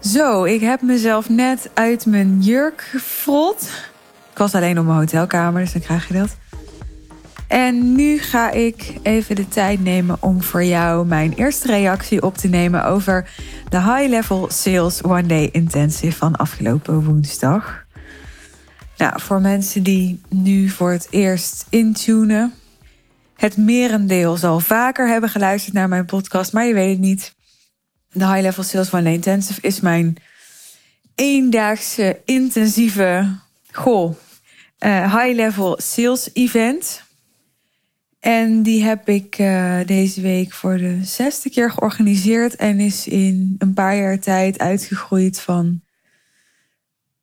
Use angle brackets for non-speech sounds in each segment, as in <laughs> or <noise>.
Zo, ik heb mezelf net uit mijn jurk gefrot. Ik was alleen op mijn hotelkamer, dus dan krijg je dat. En nu ga ik even de tijd nemen om voor jou mijn eerste reactie op te nemen over de High Level Sales One Day Intensive van afgelopen woensdag. Nou, voor mensen die nu voor het eerst intunen. Het merendeel zal vaker hebben geluisterd naar mijn podcast, maar je weet het niet. De High Level Sales Day Intensive is mijn eendaagse intensieve uh, high level sales event. En die heb ik uh, deze week voor de zesde keer georganiseerd en is in een paar jaar tijd uitgegroeid van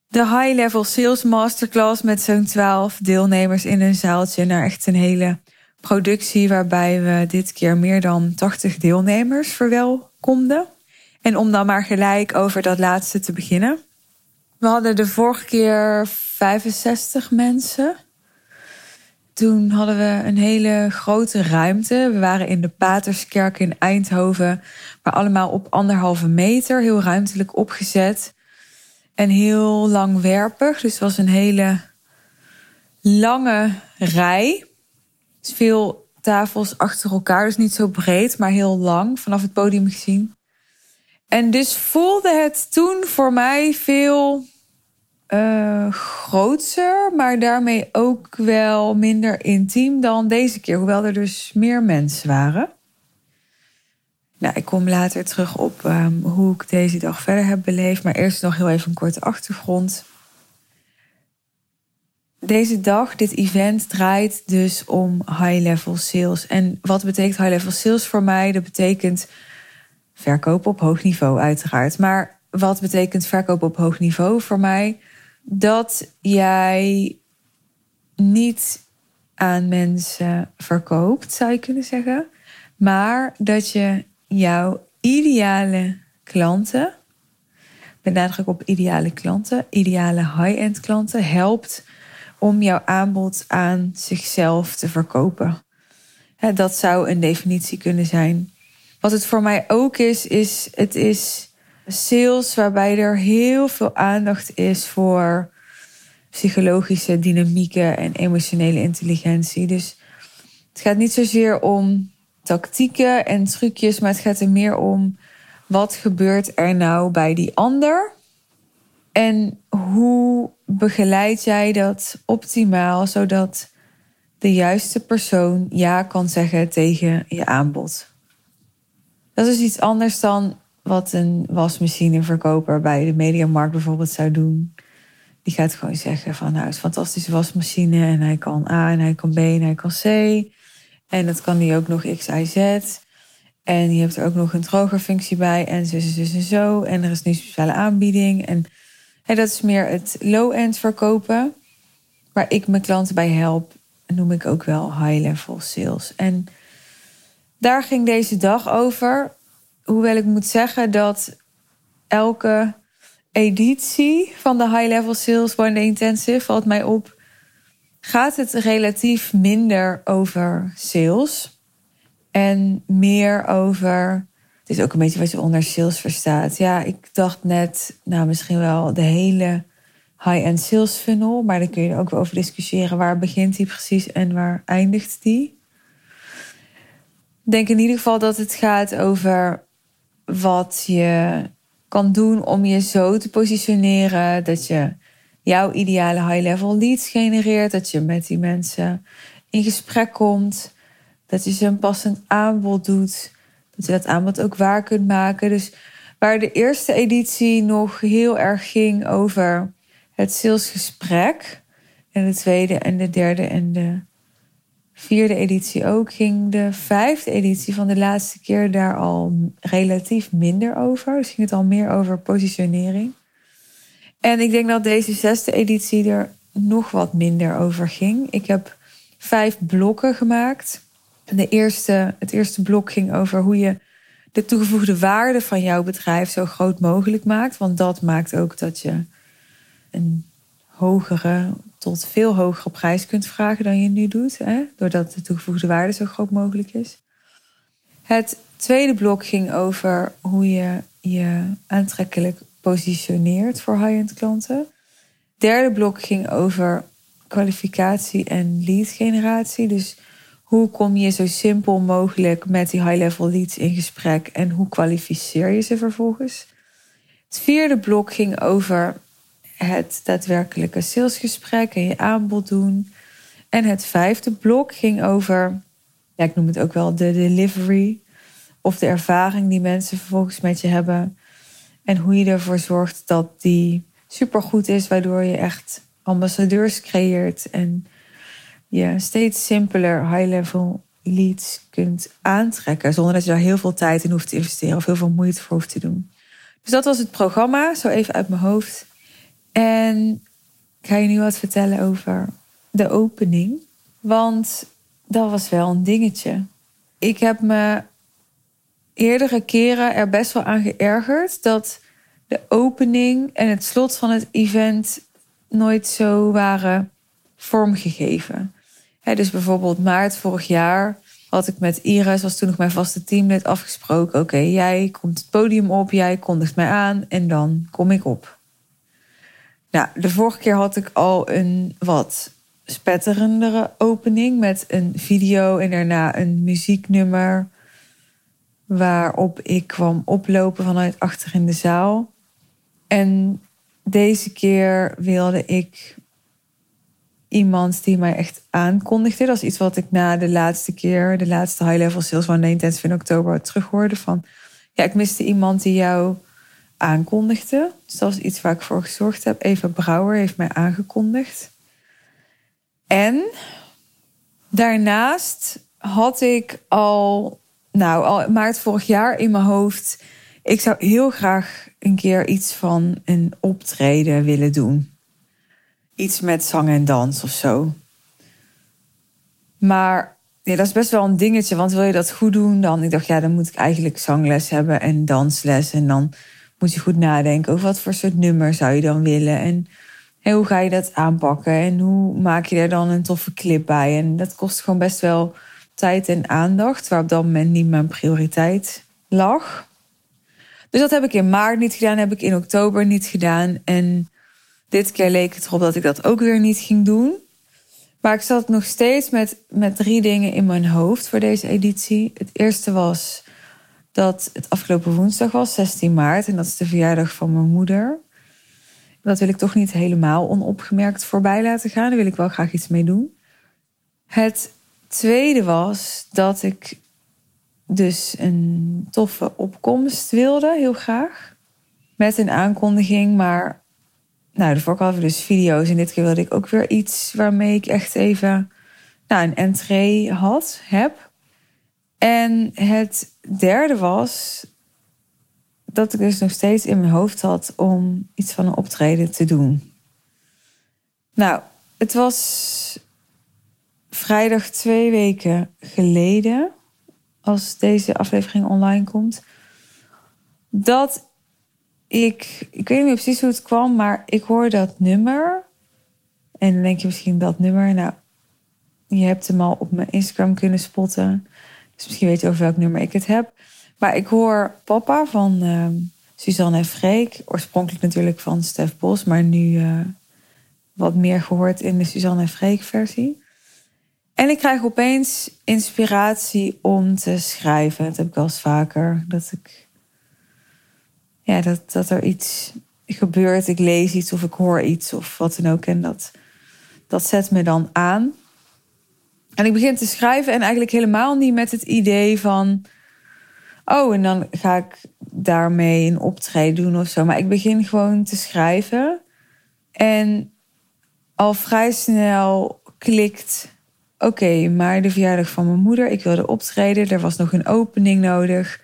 de High Level Sales Masterclass met zo'n 12 deelnemers in een zaaltje naar echt een hele productie waarbij we dit keer meer dan 80 deelnemers verwelkomden. En om dan maar gelijk over dat laatste te beginnen. We hadden de vorige keer 65 mensen. Toen hadden we een hele grote ruimte. We waren in de Paterskerk in Eindhoven, maar allemaal op anderhalve meter, heel ruimtelijk opgezet. En heel langwerpig. Dus het was een hele lange rij. Dus veel tafels achter elkaar. Dus niet zo breed, maar heel lang vanaf het podium gezien. En dus voelde het toen voor mij veel uh, groter, maar daarmee ook wel minder intiem dan deze keer, hoewel er dus meer mensen waren. Nou, ik kom later terug op um, hoe ik deze dag verder heb beleefd, maar eerst nog heel even een korte achtergrond. Deze dag, dit event, draait dus om high-level sales. En wat betekent high-level sales voor mij? Dat betekent verkopen op hoog niveau, uiteraard. Maar wat betekent verkopen op hoog niveau voor mij? dat jij niet aan mensen verkoopt, zou je kunnen zeggen. Maar dat je jouw ideale klanten, met nadruk op ideale klanten, ideale high-end klanten, helpt om jouw aanbod aan zichzelf te verkopen. Dat zou een definitie kunnen zijn. Wat het voor mij ook is, is het is sales waarbij er heel veel aandacht is voor psychologische dynamieken en emotionele intelligentie. Dus het gaat niet zozeer om tactieken en trucjes, maar het gaat er meer om wat gebeurt er nou bij die ander en hoe begeleid jij dat optimaal zodat de juiste persoon ja kan zeggen tegen je aanbod. Dat is iets anders dan wat een wasmachineverkoper bij de Mediamarkt bijvoorbeeld zou doen. Die gaat gewoon zeggen van nou, het is fantastische wasmachine en hij kan A en hij kan B en hij kan C. En dat kan hij ook nog X, Y, Z. En je hebt er ook nog een drogerfunctie bij en zo, zo, zo en zo. En er is nu speciale aanbieding. En dat is meer het low-end verkopen. Waar ik mijn klanten bij help, noem ik ook wel high-level sales. En daar ging deze dag over. Hoewel ik moet zeggen dat elke editie van de High Level Sales One Intensive valt mij op. Gaat het relatief minder over sales en meer over. Het is ook een beetje wat je onder sales verstaat. Ja, ik dacht net, nou misschien wel de hele high-end sales funnel, maar dan kun je ook wel over discussiëren. Waar begint die precies en waar eindigt die? Denk in ieder geval dat het gaat over wat je kan doen om je zo te positioneren dat je jouw ideale high-level leads genereert, dat je met die mensen in gesprek komt, dat je ze een passend aanbod doet, dat je dat aanbod ook waar kunt maken. Dus waar de eerste editie nog heel erg ging over het salesgesprek en de tweede en de derde en de vierde editie ook, ging de vijfde editie van de laatste keer daar al relatief minder over. Dus ging het al meer over positionering. En ik denk dat deze zesde editie er nog wat minder over ging. Ik heb vijf blokken gemaakt. De eerste, het eerste blok ging over hoe je de toegevoegde waarde van jouw bedrijf zo groot mogelijk maakt. Want dat maakt ook dat je een hogere tot veel hogere prijs kunt vragen dan je nu doet, hè? doordat de toegevoegde waarde zo groot mogelijk is. Het tweede blok ging over hoe je je aantrekkelijk positioneert voor high-end klanten. Derde blok ging over kwalificatie en lead generatie. Dus hoe kom je zo simpel mogelijk met die high-level leads in gesprek en hoe kwalificeer je ze vervolgens? Het vierde blok ging over het daadwerkelijke salesgesprek en je aanbod doen. En het vijfde blok ging over, ja, ik noem het ook wel de delivery of de ervaring die mensen vervolgens met je hebben. En hoe je ervoor zorgt dat die supergoed is, waardoor je echt ambassadeurs creëert en je steeds simpeler high-level leads kunt aantrekken. Zonder dat je daar heel veel tijd in hoeft te investeren of heel veel moeite voor hoeft te doen. Dus dat was het programma, zo even uit mijn hoofd. En ik ga je nu wat vertellen over de opening. Want dat was wel een dingetje. Ik heb me eerdere keren er best wel aan geërgerd dat de opening en het slot van het event nooit zo waren vormgegeven. dus bijvoorbeeld maart vorig jaar had ik met Iris, was toen nog mijn vaste teamlid, afgesproken: oké, jij komt het podium op, jij kondigt mij aan en dan kom ik op. Nou, de vorige keer had ik al een wat spetterendere opening met een video en daarna een muzieknummer waarop ik kwam oplopen vanuit achter in de zaal. En deze keer wilde ik iemand die mij echt aankondigde. Dat is iets wat ik na de laatste keer, de laatste high-level sales day intensive in oktober terughoorde van... Ja, ik miste iemand die jou aankondigde. Dus dat is iets waar ik voor gezorgd heb. Eva Brouwer heeft mij aangekondigd. En daarnaast had ik al, nou, al maart vorig jaar in mijn hoofd... Ik zou heel graag een keer iets van een optreden willen doen iets met zang en dans of zo. Maar ja, dat is best wel een dingetje, want wil je dat goed doen, dan ik dacht, ja, dan moet ik eigenlijk zangles hebben en dansles. En dan moet je goed nadenken over wat voor soort nummer zou je dan willen. En, hoe ga je dat aanpakken? En hoe maak je er dan een toffe clip bij? En dat kost gewoon best wel tijd en aandacht, waar op dat moment niet mijn prioriteit lag. Dus dat heb ik in maart niet gedaan, heb ik in oktober niet gedaan. En dit keer leek het erop dat ik dat ook weer niet ging doen. Maar ik zat nog steeds met, met drie dingen in mijn hoofd voor deze editie. Het eerste was dat het afgelopen woensdag was, 16 maart. En dat is de verjaardag van mijn moeder. Dat wil ik toch niet helemaal onopgemerkt voorbij laten gaan. Daar wil ik wel graag iets mee doen. Het tweede was dat ik dus een toffe opkomst wilde, heel graag. Met een aankondiging, maar nou, vorige hadden we dus video's. En dit keer wilde ik ook weer iets waarmee ik echt even nou, een entree had, heb. En het derde was dat ik dus nog steeds in mijn hoofd had om iets van een optreden te doen. Nou, het was vrijdag twee weken geleden, als deze aflevering online komt, dat ik, ik weet niet precies hoe het kwam, maar ik hoor dat nummer. En dan denk je misschien dat nummer. Nou, je hebt hem al op mijn Instagram kunnen spotten. Dus misschien weet je over welk nummer ik het heb. Maar ik hoor Papa van uh, Suzanne Freek. Oorspronkelijk natuurlijk van Stef Bos, maar nu uh, wat meer gehoord in de Suzanne Freek versie. En ik krijg opeens inspiratie om te schrijven. Dat heb ik wel eens vaker. Dat ik ja, dat, dat er iets gebeurt. Ik lees iets of ik hoor iets of wat dan ook. En dat, dat zet me dan aan. En ik begin te schrijven en eigenlijk helemaal niet met het idee van... Oh, en dan ga ik daarmee een optreden doen of zo. Maar ik begin gewoon te schrijven. En al vrij snel klikt... Oké, maar de verjaardag van mijn moeder. Ik wilde optreden. Er was nog een opening nodig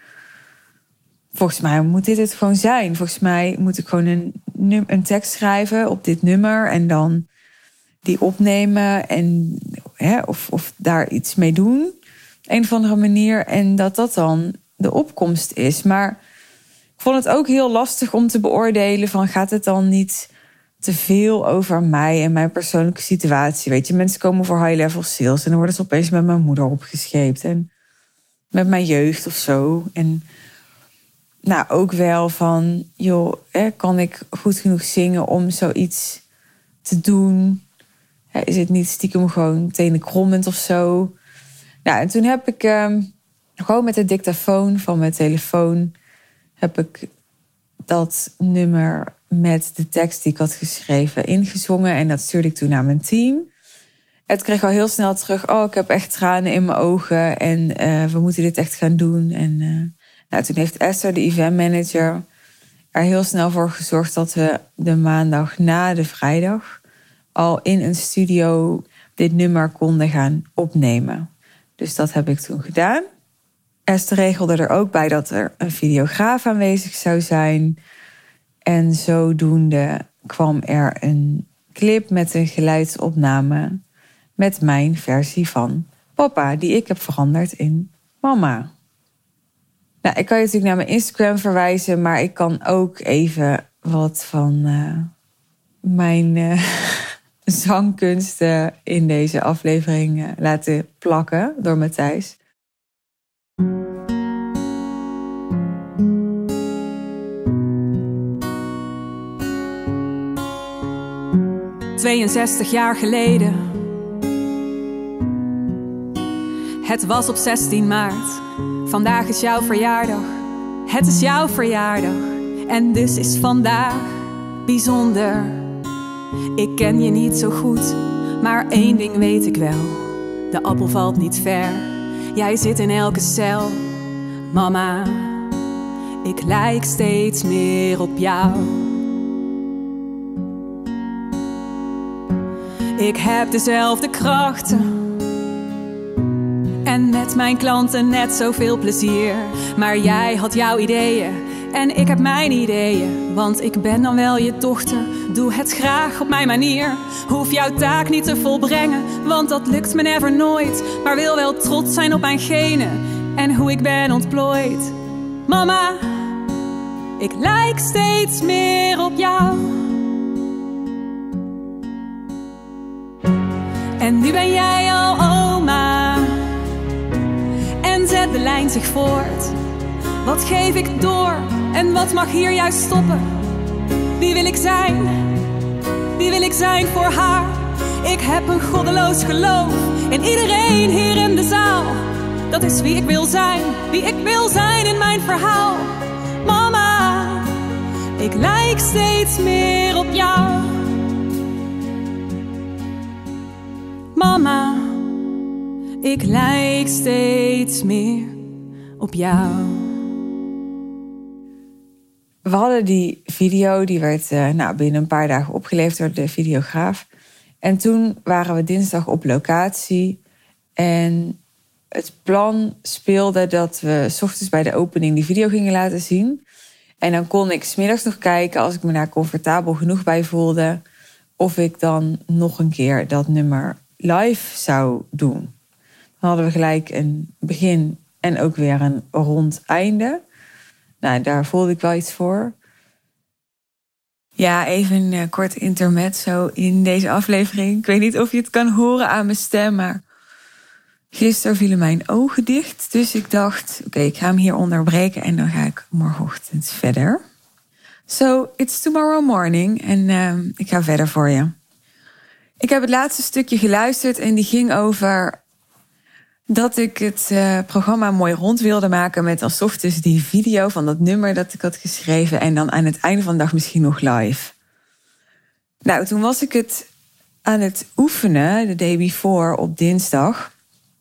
volgens mij moet dit het gewoon zijn. Volgens mij moet ik gewoon een, een tekst schrijven op dit nummer en dan die opnemen en hè, of, of daar iets mee doen. Een of andere manier. En dat dat dan de opkomst is. Maar ik vond het ook heel lastig om te beoordelen van gaat het dan niet te veel over mij en mijn persoonlijke situatie. Weet je, mensen komen voor high level sales en dan worden ze opeens met mijn moeder opgescheept en met mijn jeugd of zo. En nou, ook wel van, joh, kan ik goed genoeg zingen om zoiets te doen? Is het niet stiekem gewoon tenenkrommend of zo? Nou, en toen heb ik ehm, gewoon met de dictafoon van mijn telefoon... heb ik dat nummer met de tekst die ik had geschreven ingezongen. En dat stuurde ik toen naar mijn team. Het kreeg al heel snel terug. Oh, ik heb echt tranen in mijn ogen. En uh, we moeten dit echt gaan doen. En uh, nou, toen heeft Esther, de event manager, er heel snel voor gezorgd dat we de maandag na de vrijdag al in een studio dit nummer konden gaan opnemen. Dus dat heb ik toen gedaan. Esther regelde er ook bij dat er een videograaf aanwezig zou zijn. En zodoende kwam er een clip met een geluidsopname met mijn versie van papa, die ik heb veranderd in mama. Nou, ik kan je natuurlijk naar mijn Instagram verwijzen, maar ik kan ook even wat van uh, mijn uh, <laughs> zangkunsten in deze aflevering uh, laten plakken door Matthijs. 62 jaar geleden. Het was op 16 maart. Vandaag is jouw verjaardag. Het is jouw verjaardag. En dus is vandaag bijzonder. Ik ken je niet zo goed, maar één ding weet ik wel. De appel valt niet ver. Jij zit in elke cel. Mama, ik lijk steeds meer op jou. Ik heb dezelfde krachten. En met mijn klanten net zoveel plezier. Maar jij had jouw ideeën en ik heb mijn ideeën. Want ik ben dan wel je dochter, doe het graag op mijn manier. Hoef jouw taak niet te volbrengen, want dat lukt me never nooit. Maar wil wel trots zijn op mijn genen en hoe ik ben ontplooid. Mama, ik lijk steeds meer op jou. En nu ben jij al oma. En zet de lijn zich voort. Wat geef ik door en wat mag hier juist stoppen? Wie wil ik zijn? Wie wil ik zijn voor haar? Ik heb een goddeloos geloof in iedereen hier in de zaal. Dat is wie ik wil zijn, wie ik wil zijn in mijn verhaal. Mama, ik lijk steeds meer op jou. Mama, ik lijk steeds meer op jou. We hadden die video, die werd uh, nou, binnen een paar dagen opgeleverd door de videograaf. En toen waren we dinsdag op locatie. En het plan speelde dat we s ochtends bij de opening die video gingen laten zien. En dan kon ik smiddags nog kijken, als ik me daar comfortabel genoeg bij voelde, of ik dan nog een keer dat nummer live zou doen. Dan hadden we gelijk een begin en ook weer een rond einde. Nou, daar voelde ik wel iets voor. Ja, even een uh, kort intermezzo in deze aflevering. Ik weet niet of je het kan horen aan mijn stem, maar gisteren vielen mijn ogen dicht. Dus ik dacht, oké, ik ga hem hier onderbreken en dan ga ik morgenochtend verder. So, it's tomorrow morning en uh, ik ga verder voor je. Ik heb het laatste stukje geluisterd en die ging over dat ik het uh, programma mooi rond wilde maken met als die video van dat nummer dat ik had geschreven en dan aan het einde van de dag misschien nog live. Nou, toen was ik het aan het oefenen, de day before, op dinsdag.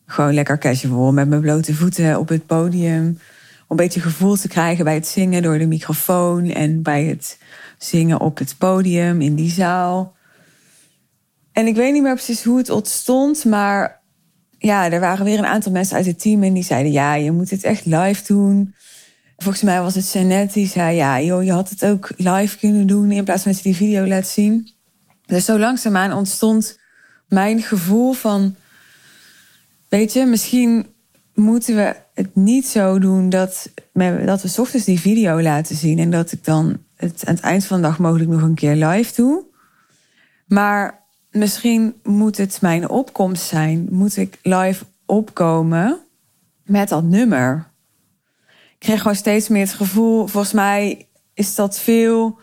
Gewoon lekker casual, met mijn blote voeten op het podium. Om een beetje gevoel te krijgen bij het zingen door de microfoon en bij het zingen op het podium in die zaal. En ik weet niet meer precies hoe het ontstond, maar ja, er waren weer een aantal mensen uit het team en die zeiden: Ja, je moet het echt live doen. Volgens mij was het Jeannette die zei: Ja, joh, je had het ook live kunnen doen in plaats van dat je die video laat zien. Dus zo langzaamaan ontstond mijn gevoel van: Weet je, misschien moeten we het niet zo doen dat, dat we ochtends die video laten zien en dat ik dan het aan het eind van de dag mogelijk nog een keer live doe. Maar misschien moet het mijn opkomst zijn. Moet ik live opkomen met dat nummer? kreeg gewoon steeds meer het gevoel, volgens mij is dat veel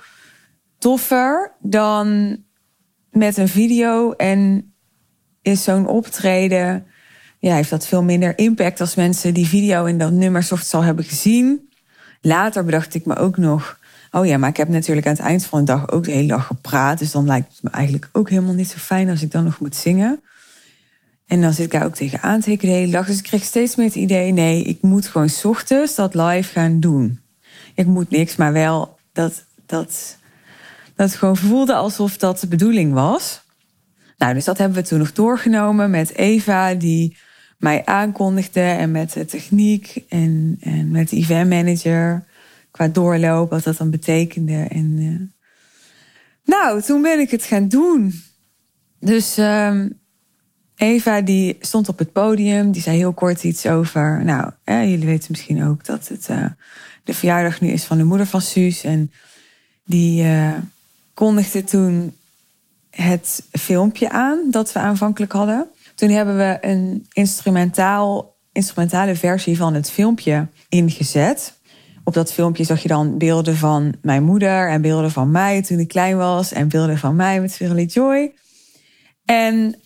toffer dan met een video. En is zo'n optreden, ja, heeft dat veel minder impact als mensen die video in dat nummer soort al hebben gezien. Later bedacht ik me ook nog, oh ja, maar ik heb natuurlijk aan het eind van de dag ook de hele dag gepraat. Dus dan lijkt het me eigenlijk ook helemaal niet zo fijn als ik dan nog moet zingen. En dan zit ik daar ook tegenaan te de hele dag. Dus ik kreeg steeds meer het idee, nee, ik moet gewoon s ochtends dat live gaan doen. Ik moet niks, maar wel dat, dat, dat gewoon voelde alsof dat de bedoeling was. Nou, dus dat hebben we toen nog doorgenomen met Eva, die mij aankondigde. En met de techniek en, en met de event manager. Qua doorloop, wat dat dan betekende. En uh... nou, toen ben ik het gaan doen. Dus uh, Eva die stond op het podium, die zei heel kort iets over. Nou, jullie weten misschien ook dat het uh, de verjaardag nu is van de moeder van Suus. En die uh, kondigde toen het filmpje aan dat we aanvankelijk hadden. Toen hebben we een instrumentaal, instrumentale versie van het filmpje ingezet. Op dat filmpje zag je dan beelden van mijn moeder en beelden van mij toen ik klein was en beelden van mij met Verily Joy. En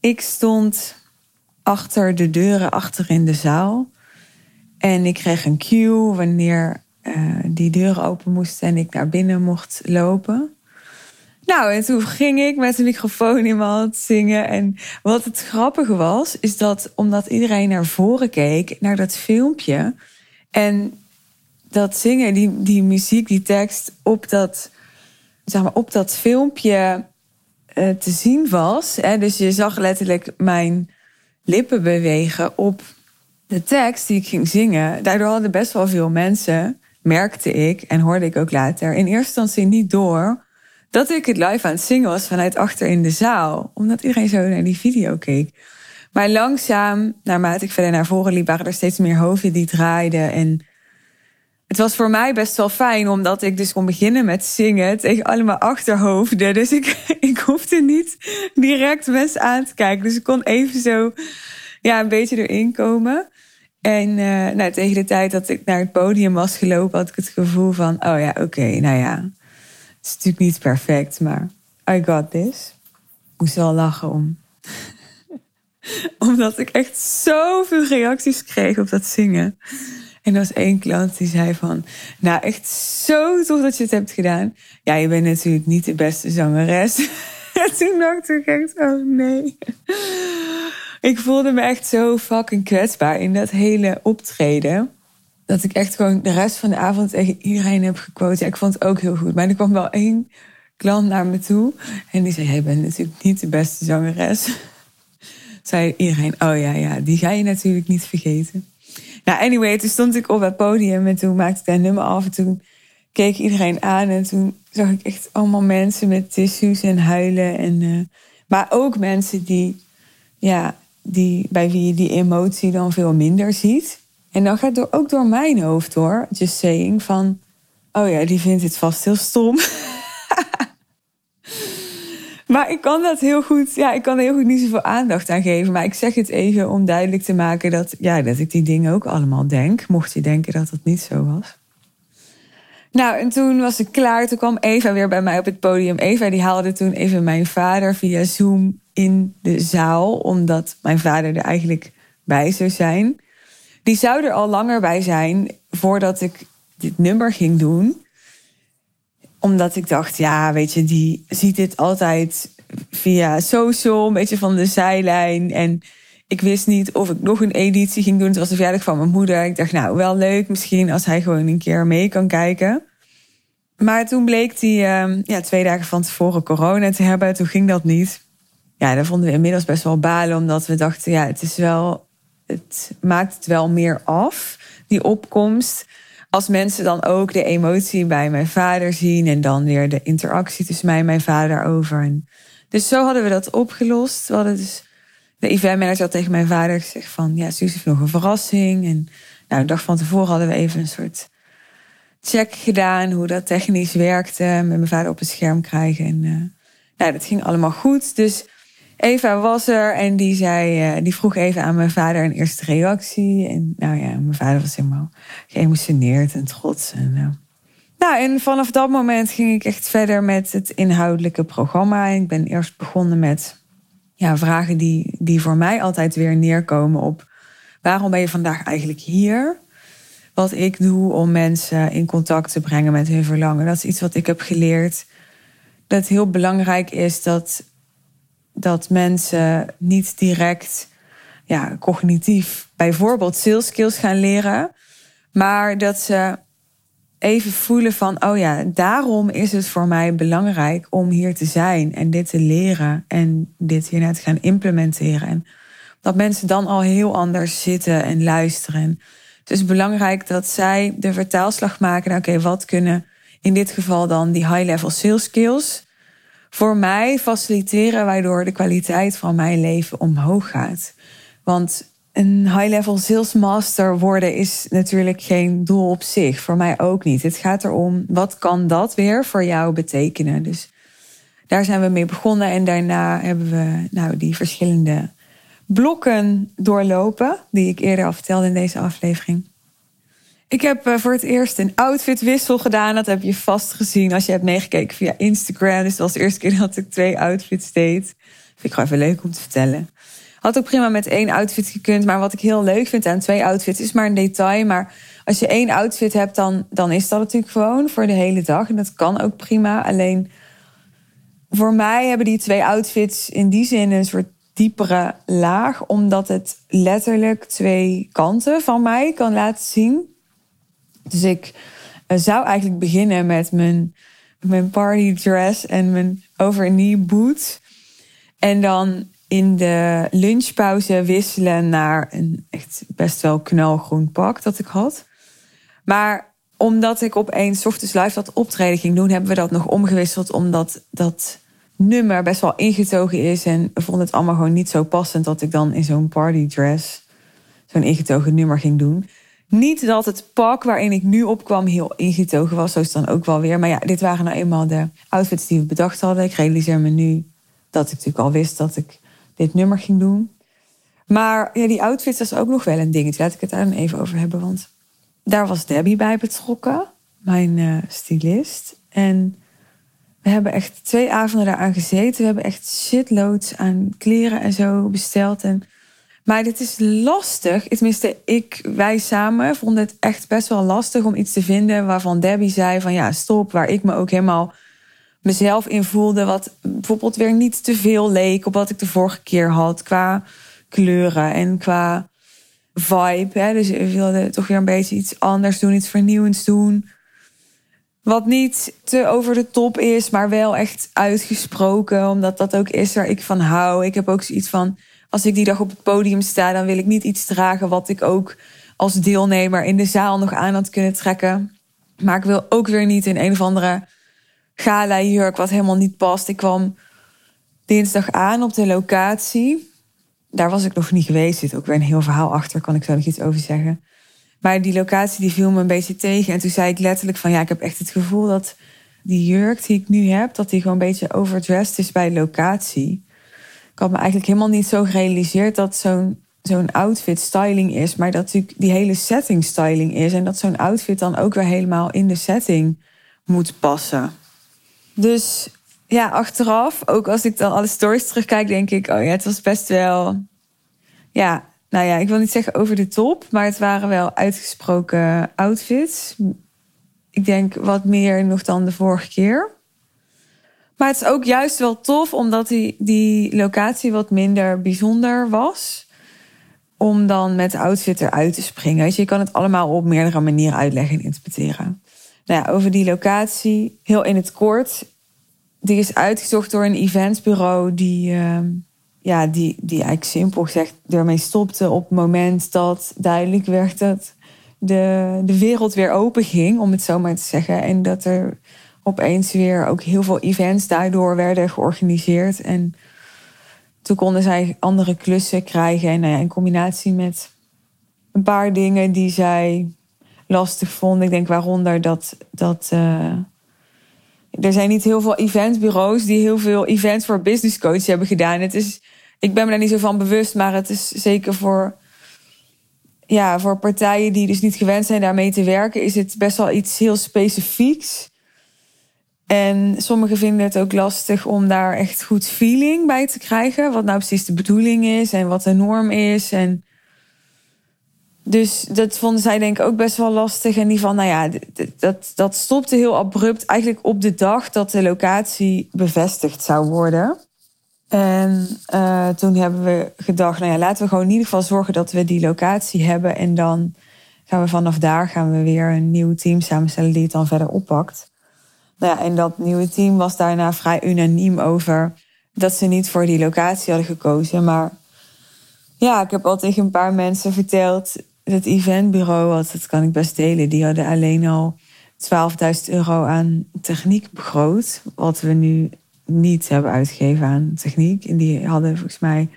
ik stond achter de deuren, achter in de zaal. En ik kreeg een cue wanneer uh, die deuren open moesten en ik naar binnen mocht lopen. Nou, en toen ging ik met een microfoon in mijn hand zingen. En wat het grappige was, is dat omdat iedereen naar voren keek, naar dat filmpje. En dat zingen, die, die muziek, die tekst op dat, zeg maar, op dat filmpje uh, te zien was. Hè, dus je zag letterlijk mijn lippen bewegen op de tekst die ik ging zingen. Daardoor hadden best wel veel mensen, merkte ik en hoorde ik ook later, in eerste instantie niet door dat ik het live aan het zingen was vanuit achter in de zaal. Omdat iedereen zo naar die video keek. Maar langzaam, naarmate ik verder naar voren liep, waren er steeds meer hoofden die draaiden. En het was voor mij best wel fijn, omdat ik dus kon beginnen met zingen tegen allemaal achterhoofden. Dus ik, <laughs> ik hoefde niet direct mensen aan te kijken. Dus ik kon even zo ja, een beetje erin komen. En uh, nou, tegen de tijd dat ik naar het podium was gelopen, had ik het gevoel van: oh ja, oké, nou ja. Het is natuurlijk niet perfect, maar I got this. Ik moest wel lachen om. <laughs> Omdat ik echt zoveel reacties kreeg op dat zingen. En er was één klant die zei van... Nou, echt zo tof dat je het hebt gedaan. Ja, je bent natuurlijk niet de beste zangeres. <laughs> en toen dacht ik echt, oh nee. ik voelde me echt zo fucking kwetsbaar in dat hele optreden. Dat ik echt gewoon de rest van de avond tegen iedereen heb gequote. Ik vond het ook heel goed. Maar er kwam wel één klant naar me toe. En die zei, jij bent natuurlijk niet de beste zangeres. <laughs> zei iedereen, oh ja, ja, die ga je natuurlijk niet vergeten. Nou, anyway, toen stond ik op het podium en toen maakte ik dat nummer af. En toen keek iedereen aan en toen zag ik echt allemaal mensen met tissues en huilen. En, uh, maar ook mensen die, ja, die, bij wie je die emotie dan veel minder ziet. En dan gaat het ook door mijn hoofd hoor, just saying, van... Oh ja, die vindt het vast heel stom. <laughs> Maar ik kan dat heel goed, ja, ik kan er heel goed niet zoveel aandacht aan geven. Maar ik zeg het even om duidelijk te maken dat, ja, dat ik die dingen ook allemaal denk. Mocht je denken dat dat niet zo was. Nou, en toen was ik klaar. Toen kwam Eva weer bij mij op het podium. Eva die haalde toen even mijn vader via Zoom in de zaal. Omdat mijn vader er eigenlijk bij zou zijn. Die zou er al langer bij zijn voordat ik dit nummer ging doen omdat ik dacht, ja, weet je, die ziet dit altijd via social, een beetje van de zijlijn. En ik wist niet of ik nog een editie ging doen. Het was de verjaardag van mijn moeder. Ik dacht, nou, wel leuk misschien als hij gewoon een keer mee kan kijken. Maar toen bleek hij uh, ja, twee dagen van tevoren corona te hebben. Toen ging dat niet. Ja, daar vonden we inmiddels best wel balen. Omdat we dachten, ja, het is wel... Het maakt wel meer af, die opkomst als mensen dan ook de emotie bij mijn vader zien en dan weer de interactie tussen mij en mijn vader over. En dus zo hadden we dat opgelost. We hadden dus de event manager had tegen mijn vader gezegd van ja, Suus heeft nog een verrassing. En nou, een dag van tevoren hadden we even een soort check gedaan hoe dat technisch werkte. Met mijn vader op het scherm krijgen. En uh, nou, dat ging allemaal goed. Dus Eva was er en die, zei, uh, die vroeg even aan mijn vader een eerste reactie. En nou ja, mijn vader was helemaal geëmotioneerd en trots. En, uh, nou, en vanaf dat moment ging ik echt verder met het inhoudelijke programma. Ik ben eerst begonnen met ja, vragen die, die voor mij altijd weer neerkomen op waarom ben je vandaag eigenlijk hier? Wat ik doe om mensen in contact te brengen met hun verlangen. Dat is iets wat ik heb geleerd. Dat heel belangrijk is dat, dat mensen niet direct ja, cognitief bijvoorbeeld sales skills gaan leren. Maar dat ze even voelen van, oh ja, daarom is het voor mij belangrijk om hier te zijn en dit te leren en dit hier net gaan implementeren. En dat mensen dan al heel anders zitten en luisteren. Het is belangrijk dat zij de vertaalslag maken. Oké, wat kunnen in dit geval dan die high-level sales skills voor mij faciliteren, waardoor de kwaliteit van mijn leven omhoog gaat. Want een high-level sales master worden is natuurlijk geen doel op zich. Voor mij ook niet. Het gaat erom, wat kan dat weer voor jou betekenen? Dus daar zijn we mee begonnen. En daarna hebben we nou, die verschillende blokken doorlopen. Die ik eerder al vertelde in deze aflevering. Ik heb eh, voor het eerst een outfitwissel gedaan. Dat heb je vast gezien als je hebt meegekeken via Instagram. Dus dat de eerste keer <laughs> dat ik twee outfits deed. Vind ik gewoon even leuk om te vertellen. Had ook prima met één outfit gekund. Maar wat ik heel leuk vind aan twee outfits is maar een detail. Maar als je één outfit hebt, dan, dan is dat natuurlijk gewoon voor de hele dag. En dat kan ook prima. Alleen voor mij hebben die twee outfits in die zin een soort diepere laag. Omdat het letterlijk twee kanten van mij kan laten zien. Dus ik eh, zou eigenlijk beginnen met mijn, mijn party dress en mijn overknee. En dan in de lunchpauze wisselen naar een echt best wel knalgroen pak dat ik had. Maar omdat ik opeens ochtends live dat optreden ging doen, hebben we dat nog omgewisseld. Omdat dat nummer best wel ingetogen is. En we vonden het allemaal gewoon niet zo passend dat ik dan in zo'n partydress zo'n ingetogen nummer ging doen. Niet dat het pak waarin ik nu opkwam heel ingetogen was, zo is het dan ook wel weer. Maar ja, dit waren nou eenmaal de outfits die we bedacht hadden. Ik realiseer me nu dat ik natuurlijk al wist dat ik dit nummer ging doen. Maar ja, die outfits was ook nog wel een dingetje. Laat ik het daar dan even over hebben. Want daar was Debbie bij betrokken, mijn uh, stylist. En we hebben echt twee avonden daaraan gezeten. We hebben echt shitloads aan kleren en zo besteld. En, maar dit is lastig. Tenminste, ik, wij samen vonden het echt best wel lastig om iets te vinden waarvan Debbie zei van ja, stop. Waar ik me ook helemaal mezelf in voelde. Wat bijvoorbeeld weer niet te veel leek op wat ik de vorige keer had. Qua kleuren en qua vibe. Dus we wilden toch weer een beetje iets anders doen, iets vernieuwends doen. Wat niet te over de top is, maar wel echt uitgesproken. Omdat dat ook is waar ik van hou. Ik heb ook zoiets van, als ik die dag op het podium sta, dan wil ik niet iets dragen wat ik ook als deelnemer in de zaal nog aan had kunnen trekken. Maar ik wil ook weer niet in een of andere gala jurk wat helemaal niet past. Ik kwam dinsdag aan op de locatie. Daar was ik nog niet geweest. Zit ook weer een heel verhaal achter, kan ik zo nog iets over zeggen. Maar die locatie die viel me een beetje tegen. En toen zei ik letterlijk van ja, ik heb echt het gevoel dat die jurk die ik nu heb, dat die gewoon een beetje overdressed is bij locatie. Had me eigenlijk helemaal niet zo gerealiseerd dat zo'n zo'n outfit styling is, maar dat natuurlijk die hele setting styling is. En dat zo'n outfit dan ook weer helemaal in de setting moet passen. Dus ja, achteraf, ook als ik dan alle stories terugkijk, denk ik, oh ja, het was best wel, ja, nou ja, ik wil niet zeggen over de top, maar het waren wel uitgesproken outfits. Ik denk wat meer nog dan de vorige keer. Maar het is ook juist wel tof, omdat die, die locatie wat minder bijzonder was. Om dan met de outfit eruit te springen. Weet je, kan het allemaal op meerdere manieren uitleggen en interpreteren. Nou ja, over die locatie, heel in het kort. Die is uitgezocht door een eventsbureau die, uh, ja, die, die eigenlijk simpel gezegd ermee stopte op het moment dat duidelijk werd dat de, de wereld weer open ging, om het zo maar te zeggen. En dat er opeens weer ook heel veel events daardoor werden georganiseerd. En toen konden zij andere klussen krijgen. En ja, in combinatie met een paar dingen die zij lastig vonden. Ik denk waaronder dat, dat uh, er zijn niet heel veel eventbureaus die heel veel events voor business coach hebben gedaan. Het is, ik ben me daar niet zo van bewust, maar het is zeker voor, ja, voor partijen die dus niet gewend zijn daarmee te werken, is het best wel iets heel specifieks. En sommigen vinden het ook lastig om daar echt goed feeling bij te krijgen. Wat nou precies de bedoeling is en wat de norm is. En dus dat vonden zij denk ik ook best wel lastig. En die van, nou ja, dat, dat stopte heel abrupt. Eigenlijk op de dag dat de locatie bevestigd zou worden. En uh, toen hebben we gedacht, nou ja, laten we gewoon in ieder geval zorgen dat we die locatie hebben. En dan gaan we vanaf daar gaan we weer een nieuw team samenstellen die het dan verder oppakt. Nou ja, en dat nieuwe team was daarna vrij unaniem over dat ze niet voor die locatie hadden gekozen. Maar ja, ik heb al tegen een paar mensen verteld het eventbureau, wat, dat kan ik best delen, die hadden alleen al 12.000 euro aan techniek begroot. Wat we nu niet hebben uitgegeven aan techniek. En die hadden volgens mij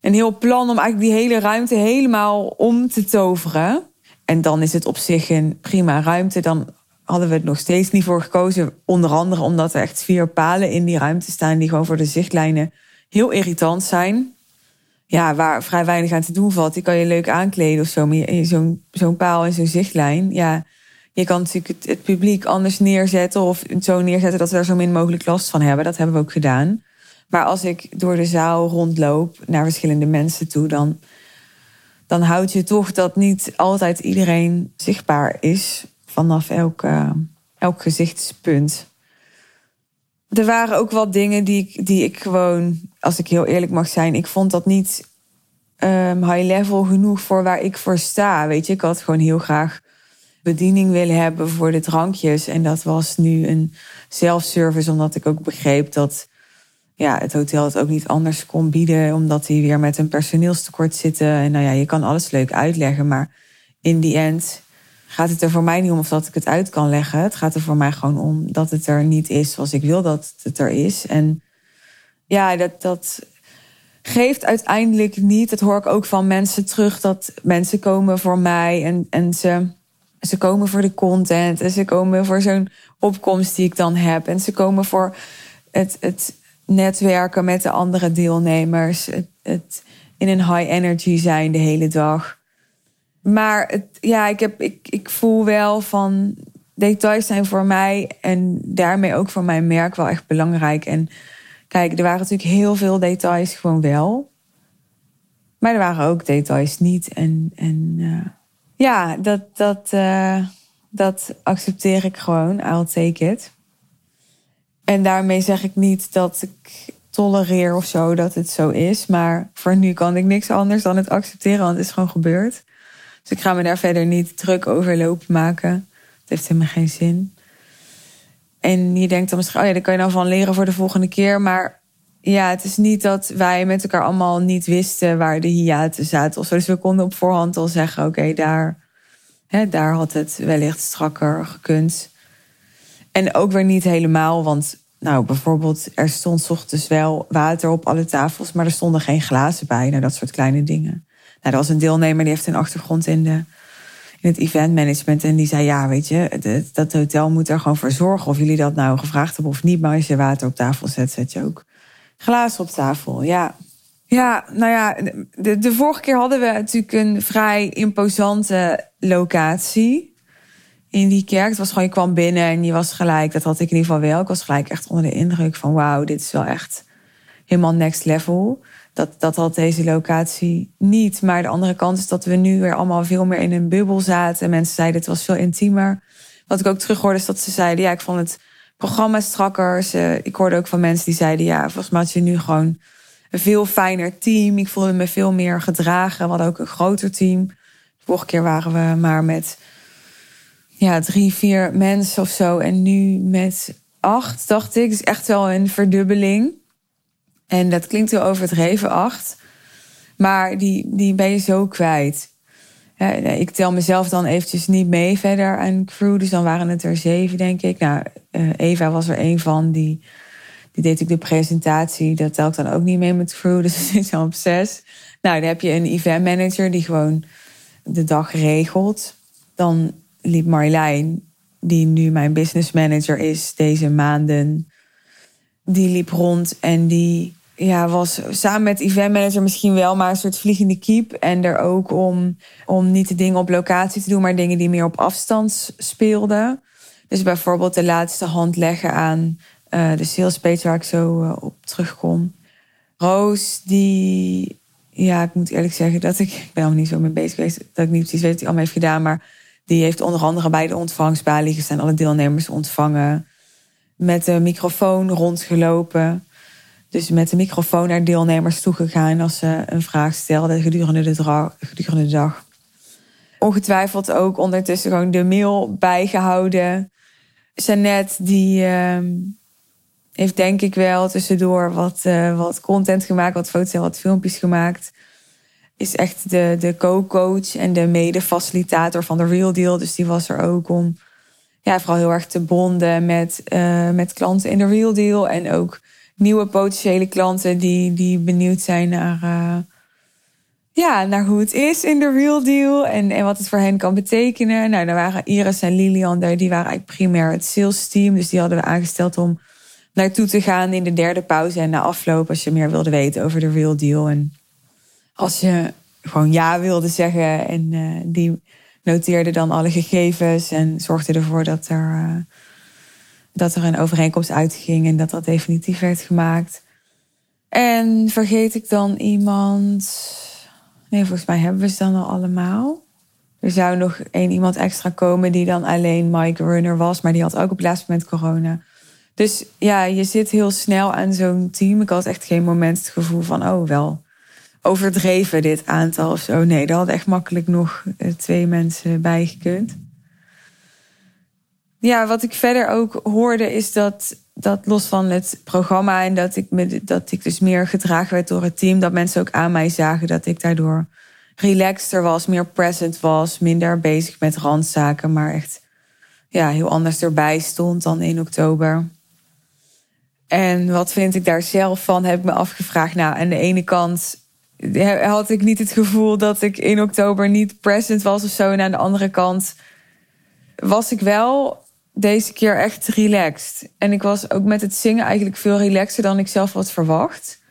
een heel plan om eigenlijk die hele ruimte helemaal om te toveren. En dan is het op zich een prima ruimte. Dan hadden we het nog steeds niet voor gekozen. Onder andere omdat er echt vier palen in die ruimte staan die gewoon voor de zichtlijnen heel irritant zijn ja, waar vrij weinig aan te doen valt. Die kan je leuk aankleden of zo. Maar zo'n zo'n paal en zo'n zichtlijn. Ja, je kan natuurlijk het, publiek anders neerzetten. Of zo neerzetten dat we er zo min mogelijk last van hebben. Dat hebben we ook gedaan. Maar als ik door de zaal rondloop naar verschillende mensen toe, dan, dan houd je toch dat niet altijd iedereen zichtbaar is vanaf elk, elk gezichtspunt. Er waren ook wat dingen die, die ik gewoon als ik heel eerlijk mag zijn, ik vond dat niet um, high level genoeg voor waar ik voor sta. Weet je, ik had gewoon heel graag bediening willen hebben voor de drankjes. En dat was nu een self-service, omdat ik ook begreep dat ja, het hotel het ook niet anders kon bieden, omdat die weer met een personeelstekort zitten. En nou ja, je kan alles leuk uitleggen, maar in die end gaat het er voor mij niet om of dat ik het uit kan leggen. Het gaat er voor mij gewoon om dat het er niet is zoals ik wil dat het er is. En ja, dat, dat geeft uiteindelijk niet. Dat hoor ik ook van mensen terug. Dat mensen komen voor mij en, en ze, ze komen voor de content. En ze komen voor zo'n opkomst die ik dan heb. En ze komen voor het, het netwerken met de andere deelnemers. Het, het in een high energy zijn de hele dag. Maar het, ja, ik, heb, ik, ik voel wel van details zijn voor mij en daarmee ook voor mijn merk wel echt belangrijk. En Kijk, er waren natuurlijk heel veel details gewoon wel. Maar er waren ook details niet. En, en uh, ja, dat, dat, uh, dat accepteer ik gewoon. I'll take it. En daarmee zeg ik niet dat ik tolereer of zo dat het zo is. Maar voor nu kan ik niks anders dan het accepteren, want het is gewoon gebeurd. Dus ik ga me daar verder niet druk over lopen maken. Het heeft helemaal geen zin. En je denkt dan misschien, oh ja, daar kan je nou van leren voor de volgende keer. Maar ja, het is niet dat wij met elkaar allemaal niet wisten waar de hiaten zaten. Of zo. Dus we konden op voorhand al zeggen, oké, daar, hè, daar had het wellicht strakker gekund. En ook weer niet helemaal, want nou, bijvoorbeeld, er stond ochtends wel water op alle tafels, maar er stonden geen glazen bij. Nou, dat soort kleine dingen. Nou, er was een deelnemer die heeft een achtergrond in de in het event management. En die zei, ja, weet je, dat hotel moet er gewoon voor zorgen. Of jullie dat nou gevraagd hebben of niet. Maar als je water op tafel zet, zet je ook glazen op tafel. Ja, ja nou ja, de, de vorige keer hadden we natuurlijk een vrij imposante locatie in die kerk. Het was gewoon, je kwam binnen en je was gelijk, dat had ik in ieder geval wel. Ik was gelijk echt onder de indruk van, wauw, dit is wel echt helemaal next level. Dat, dat had deze locatie niet. Maar de andere kant is dat we nu weer allemaal veel meer in een bubbel zaten. Mensen zeiden het was veel intiemer. Wat ik ook terug hoorde is dat ze zeiden... ja, ik vond het programma strakker. ik hoorde ook van mensen die zeiden... ja, volgens mij had je nu gewoon een veel fijner team. Ik voelde me veel meer gedragen. We hadden ook een groter team. De vorige keer waren we maar met ja, drie, vier mensen of zo. En nu met acht, dacht ik. Dus echt wel een verdubbeling. En dat klinkt heel overdreven, acht. Maar die, die ben je zo kwijt. Ja, ik tel mezelf dan eventjes niet mee verder aan crew. Dus dan waren het er zeven, denk ik. Nou, eh, Eva was er een van. Die, die deed ik de presentatie. Dat tel ik dan ook niet mee met crew. <laughs> Dus we zitten op zes. Nou, dan heb je een event manager die gewoon de dag regelt. Dan liep Marjolein die nu mijn business manager is deze maanden, die liep rond en die ja, was samen met event manager misschien wel, maar een soort vliegende kiep. En er ook om, om niet de dingen op locatie te doen, maar dingen die meer op afstand speelden. Dus bijvoorbeeld de laatste hand leggen aan uh, de sales page waar ik zo uh, op terugkom. Roos, die, ja, ik moet eerlijk zeggen dat ik, ik ben nog niet zo mee bezig geweest, dat ik niet precies weet wat hij allemaal heeft gedaan, maar die heeft onder andere bij de ontvangstbalie gestaan, alle deelnemers ontvangen, met de microfoon rondgelopen. Dus met de microfoon naar deelnemers toegegaan als ze een vraag stelden gedurende de, gedurende de dag. Ongetwijfeld ook ondertussen gewoon de mail bijgehouden. Jeannette, die uh, heeft denk ik wel tussendoor wat, uh, wat content gemaakt, wat foto's en wat filmpjes gemaakt. Is echt de, de co-coach en de mede-facilitator van de Real Deal. Dus die was er ook om ja, vooral heel erg te bonden met, uh, met klanten in de Real Deal. En ook nieuwe potentiële klanten die, die benieuwd zijn naar, uh, ja, naar hoe het is in de real deal en, en wat het voor hen kan betekenen. Nou, daar waren Iris en Lilian, die waren eigenlijk primair het sales team. Dus die hadden we aangesteld om naartoe te gaan in de derde pauze en na afloop als je meer wilde weten over de real deal. En als je gewoon ja wilde zeggen en uh, die noteerde dan alle gegevens en zorgde ervoor dat er... Uh, dat er een overeenkomst uitging en dat dat definitief werd gemaakt. En vergeet ik dan iemand? Nee, volgens mij hebben we ze dan al allemaal. Er zou nog één iemand extra komen die dan alleen Mike Runner was, maar die had ook op het laatste moment corona. Dus ja, je zit heel snel aan zo'n team. Ik had echt geen moment het gevoel van, oh wel, overdreven dit aantal of zo. Nee, er had echt makkelijk nog eh, twee mensen bijgekund ja, wat ik verder ook hoorde is dat, dat los van het programma en dat ik, me, dat ik dus meer gedragen werd door het team, dat mensen ook aan mij zagen dat ik daardoor relaxter was, meer present was, minder bezig met randzaken, maar echt ja, heel anders erbij stond dan in oktober. En wat vind ik daar zelf van, heb ik me afgevraagd. Nou, aan de ene kant had ik niet het gevoel dat ik in oktober niet present was of zo. En aan de andere kant was ik wel deze keer echt relaxed. En ik was ook met het zingen eigenlijk veel relaxer dan ik zelf had verwacht.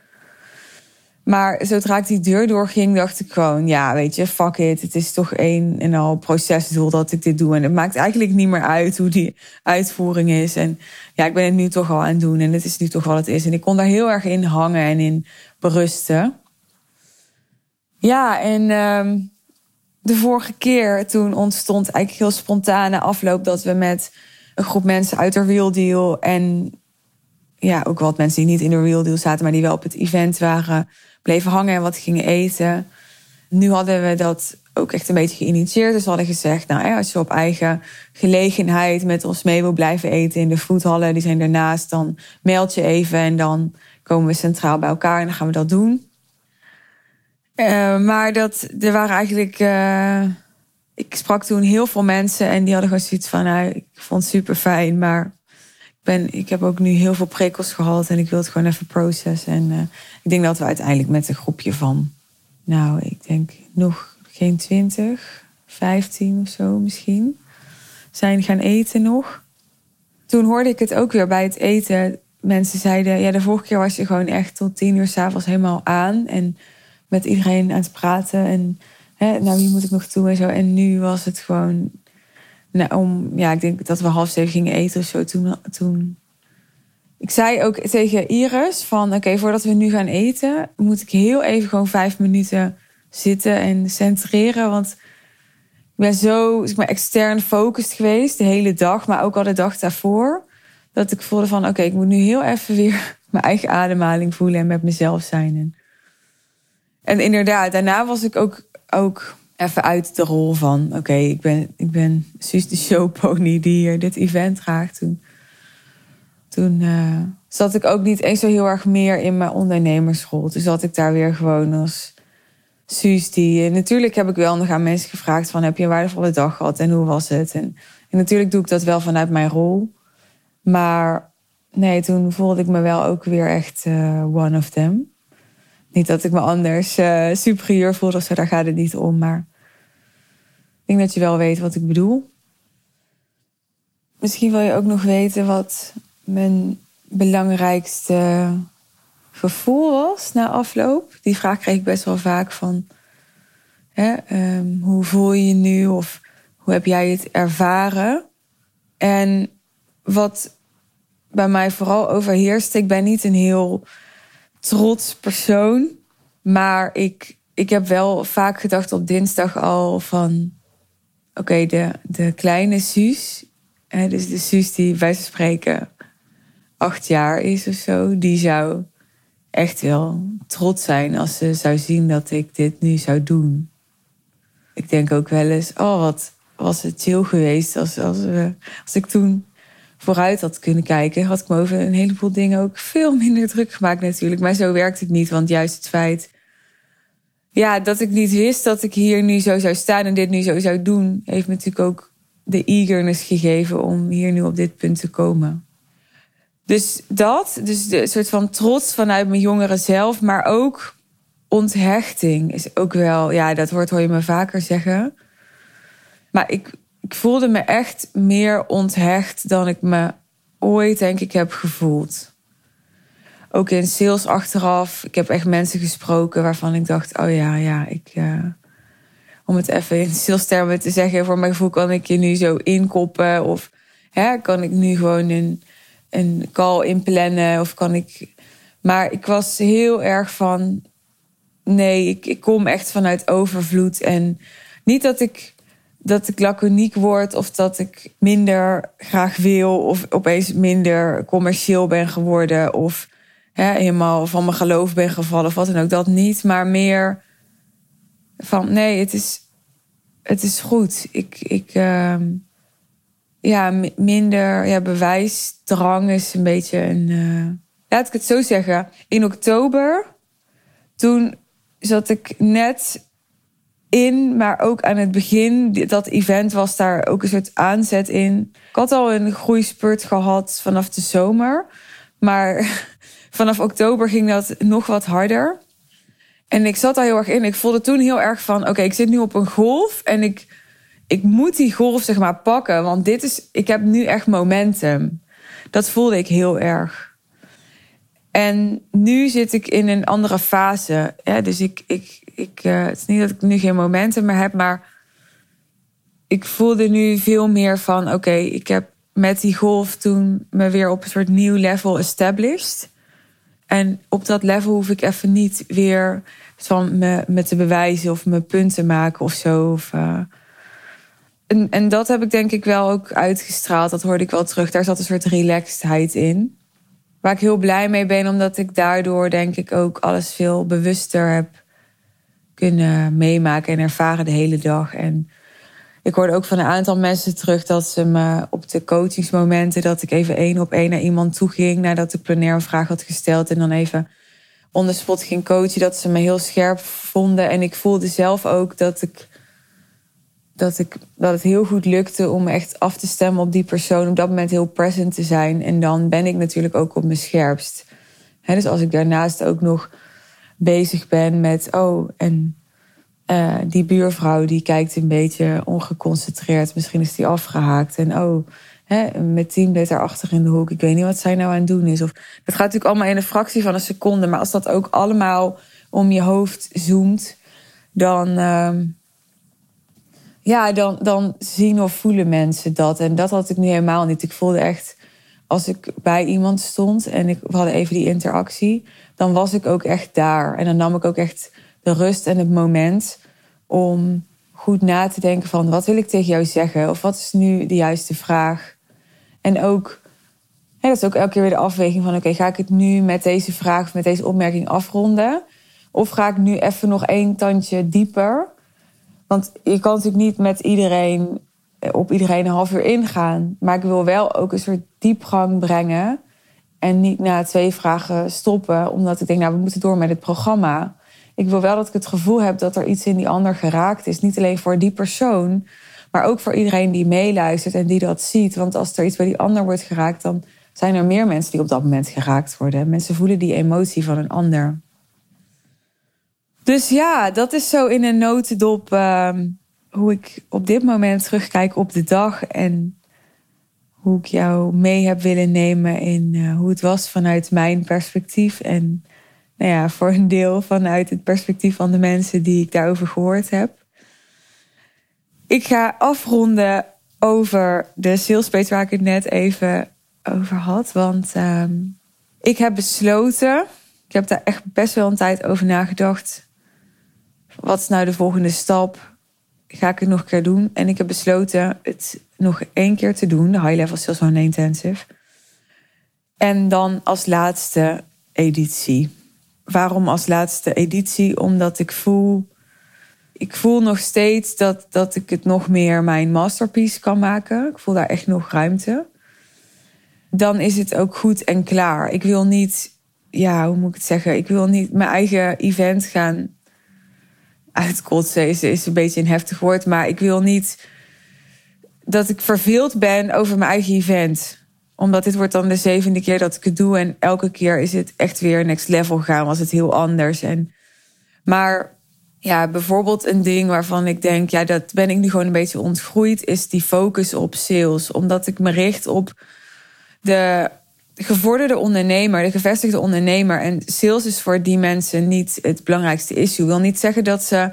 Maar zodra ik die deur doorging, dacht ik gewoon, ja, weet je, fuck it. Het is toch één en al procesdoel dat ik dit doe. En het maakt eigenlijk niet meer uit hoe die uitvoering is. En ja, ik ben het nu toch al aan het doen. En het is nu toch wat het is. En ik kon daar heel erg in hangen en in berusten. Ja, en uh, de vorige keer toen ontstond eigenlijk heel spontane afloop dat we met een groep mensen uit de Real Deal. En ja, ook wat mensen die niet in de Real Deal zaten, maar die wel op het event waren, bleven hangen en wat gingen eten. Nu hadden we dat ook echt een beetje geïnitieerd. Dus we hadden gezegd, nou, als je op eigen gelegenheid met ons mee wil blijven eten in de voethallen, die zijn daarnaast, dan meld je even en dan komen we centraal bij elkaar en dan gaan we dat doen. Uh, maar dat, er waren eigenlijk. Uh, ik sprak toen heel veel mensen en die hadden gewoon zoiets van, nou, ik vond het super fijn, maar ik, ben, ik heb ook nu heel veel prikkels gehad en ik wil het gewoon even processen. En uh, ik denk dat we uiteindelijk met een groepje van, nou, ik denk nog geen twintig, vijftien of zo misschien, zijn gaan eten nog. Toen hoorde ik het ook weer bij het eten. Mensen zeiden, ja, de vorige keer was je gewoon echt tot tien uur s'avonds helemaal aan en met iedereen aan het praten en hè, nou wie moet ik nog toe en zo. En nu was het gewoon, nou, om, ja, ik denk dat we half zeven gingen eten of zo. Toen, toen ik zei ook tegen Iris van, oké, voordat we nu gaan eten, moet ik heel even gewoon vijf minuten zitten en centreren, want ik ben zo ik ben extern gefocust geweest de hele dag, maar ook al de dag daarvoor. Dat ik voelde van, oké, ik moet nu heel even weer <laughs> mijn eigen ademhaling voelen en met mezelf zijn. En, en inderdaad, daarna was ik ook ook even uit de rol van... oké, ik ben, ik ben Suus de showpony die hier dit event draagt. Toen, toen uh, zat ik ook niet eens zo heel erg meer in mijn ondernemersrol. Toen zat ik daar weer gewoon als Suus die... natuurlijk heb ik wel nog aan mensen gevraagd van... heb je een waardevolle dag gehad en hoe was het? En, natuurlijk doe ik dat wel vanuit mijn rol. Maar nee, toen voelde ik me wel ook weer echt uh, one of them. Niet dat ik me anders uh, superieur voel of zo, daar gaat het niet om. Maar ik denk dat je wel weet wat ik bedoel. misschien wil je ook nog weten wat mijn belangrijkste gevoel was na afloop. Die vraag kreeg ik best wel vaak van... Hè, ehm, hoe voel je je nu? Of hoe heb jij het ervaren? En wat bij mij vooral overheerst... ik ben niet een heel trots persoon... maar ik, ik heb wel vaak gedacht op dinsdag al van... oké, de, de kleine Suus... Hè, dus de Suus die ze spreken acht jaar is of zo... die zou echt wel trots zijn als ze zou zien dat ik dit nu zou doen. Ik denk ook wel eens, oh wat was het chill geweest als, als, als ik toen vooruit had kunnen kijken. Had ik me over een heleboel dingen ook veel minder druk gemaakt natuurlijk. Maar zo werkt het niet, want juist het feit... Ja, dat ik niet wist dat ik hier nu zo zou staan en dit nu zo zou doen... heeft me natuurlijk ook de eagerness gegeven om hier nu op dit punt te komen. Dus dat, dus de soort van trots vanuit mijn jongere zelf, maar ook onthechting is ook wel, ja, dat hoor je me vaker zeggen. Maar ik, ik voelde me echt meer onthecht dan ik me ooit, denk ik, heb gevoeld. Ook in sales achteraf. Ik heb echt mensen gesproken waarvan ik dacht: oh ja, ja, ik. Uh, om het even in salestemen te zeggen, voor mijn gevoel kan ik je nu zo inkoppen. Of hè, kan ik nu gewoon een een call inplannen of kan ik. Maar ik was heel erg van. Nee, ik, ik kom echt vanuit overvloed. En niet dat ik, dat ik laconiek word of dat ik minder graag wil of opeens minder commercieel ben geworden of hè, helemaal van mijn geloof ben gevallen of wat dan ook. Dat niet, maar meer van nee, het is, het is goed. Ik, ik, uh, ja, minder ja, bewijsdrang is een beetje een. Uh, laat ik het zo zeggen. In oktober, toen zat ik net in, maar ook aan het begin. Dat event was daar ook een soort aanzet in. Ik had al een groeispurt gehad vanaf de zomer. Maar <laughs> vanaf oktober ging dat nog wat harder. En ik zat daar heel erg in. Ik voelde toen heel erg van: oké, ik zit nu op een golf en ik ik moet die golf zeg maar pakken, want dit is, ik heb nu echt momentum. Dat voelde ik heel erg. En nu zit ik in een andere fase. Dus ik, ik, ik, uh, het is niet dat ik nu geen momentum meer heb, maar ik voelde nu veel meer van: oké, ik heb met die golf toen me weer op een soort nieuw level established. En op dat level hoef ik even niet weer van me, me te bewijzen of me punten maken of zo. Of, uh, en, en dat heb ik denk ik wel ook uitgestraald. Dat hoorde ik wel terug. Daar zat een soort relaxedheid in. Waar ik heel blij mee ben, omdat ik daardoor denk ik ook alles veel bewuster heb kunnen meemaken en ervaren de hele dag. En ik hoorde ook van een aantal mensen terug dat ze me op de coachingsmomenten, dat ik even één op één naar iemand toe ging nadat ik plenair een vraag had gesteld en dan even on the spot ging coachen, dat ze me heel scherp vonden. En ik voelde zelf ook dat ik dat, ik, dat het heel goed lukte om echt af te stemmen op die persoon. Op dat moment heel present te zijn. En dan ben ik natuurlijk ook op mijn scherpst. dus als ik daarnaast ook nog bezig ben met... oh, en uh, die buurvrouw die kijkt een beetje ongeconcentreerd. Misschien is die afgehaakt. En oh, hè, mijn daar achter in de hoek. Ik weet niet wat zij nou aan het doen is. Of, dat gaat natuurlijk allemaal in een fractie van een seconde. Maar als dat ook allemaal om je hoofd zoomt... dan... Uh, ja, dan, dan zien of voelen mensen dat. En dat had ik nu helemaal niet. Ik voelde echt, als ik bij iemand stond en ik, we hadden even die interactie, dan was ik ook echt daar. En dan nam ik ook echt de rust en het moment om goed na te denken van wat wil ik tegen jou zeggen? Of wat is nu de juiste vraag? En ook, hè, dat is ook elke keer weer de afweging van oké, ga ik het nu met deze vraag of met deze opmerking afronden? Of ga ik nu even nog één tandje dieper? Want je kan natuurlijk niet met iedereen eh, op iedereen een half uur ingaan. Maar ik wil wel ook een soort diepgang brengen. En niet na twee vragen stoppen, omdat ik denk, nou, we moeten door met het programma. Ik wil wel dat ik het gevoel heb dat er iets in die ander geraakt is. Niet alleen voor die persoon, maar ook voor iedereen die meeluistert en die dat ziet. Want als er iets bij die ander wordt geraakt, dan zijn er meer mensen die op dat moment geraakt worden. Mensen voelen die emotie van een ander. Dus ja, dat is zo in een notendop uh, hoe ik op dit moment terugkijk op de dag. En hoe ik jou mee heb willen nemen in uh, hoe het was vanuit mijn perspectief. En nou ja, voor een deel vanuit het perspectief van de mensen die ik daarover gehoord heb. Ik ga afronden over de sales page waar ik het net even over had. Want uh, ik heb besloten, ik heb daar echt best wel een tijd over nagedacht. Wat is nou de volgende stap? Ga ik het nog een keer doen? En ik heb besloten het nog één keer te doen, de High Level Sales One Intensive. En dan als laatste editie. Waarom als laatste editie? Omdat ik voel, ik voel nog steeds dat, dat ik het nog meer mijn masterpiece kan maken. Ik voel daar echt nog ruimte. Dan is het ook goed en klaar. Ik wil niet, ja, hoe moet ik het zeggen? Ik wil niet mijn eigen event gaan uitkotsen. Is, is een beetje een heftig woord, maar ik wil niet dat ik verveeld ben over mijn eigen event. Omdat dit wordt dan de zevende keer dat ik het doe. En elke keer is het echt weer next level gaan. Was het heel anders. En, maar ja, bijvoorbeeld een ding waarvan ik denk... ja, dat ben ik nu gewoon een beetje ontgroeid... is die focus op sales. Omdat ik me richt op de gevorderde ondernemer, de gevestigde ondernemer. En sales is voor die mensen niet het belangrijkste issue. Wil niet zeggen dat ze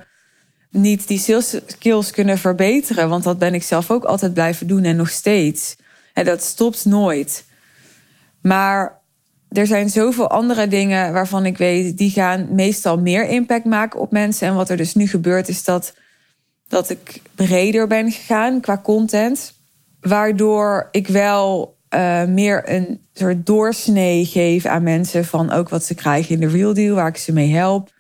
niet die sales skills kunnen verbeteren. Want dat ben ik zelf ook altijd blijven doen en nog steeds. En dat stopt nooit. Maar er zijn zoveel andere dingen waarvan ik weet, die gaan meestal meer impact maken op mensen. En wat er dus nu gebeurt, is dat, dat ik breder ben gegaan qua content. Waardoor ik wel uh, meer een soort doorsnee geef aan mensen van ook wat ze krijgen in de real deal, waar ik ze mee help.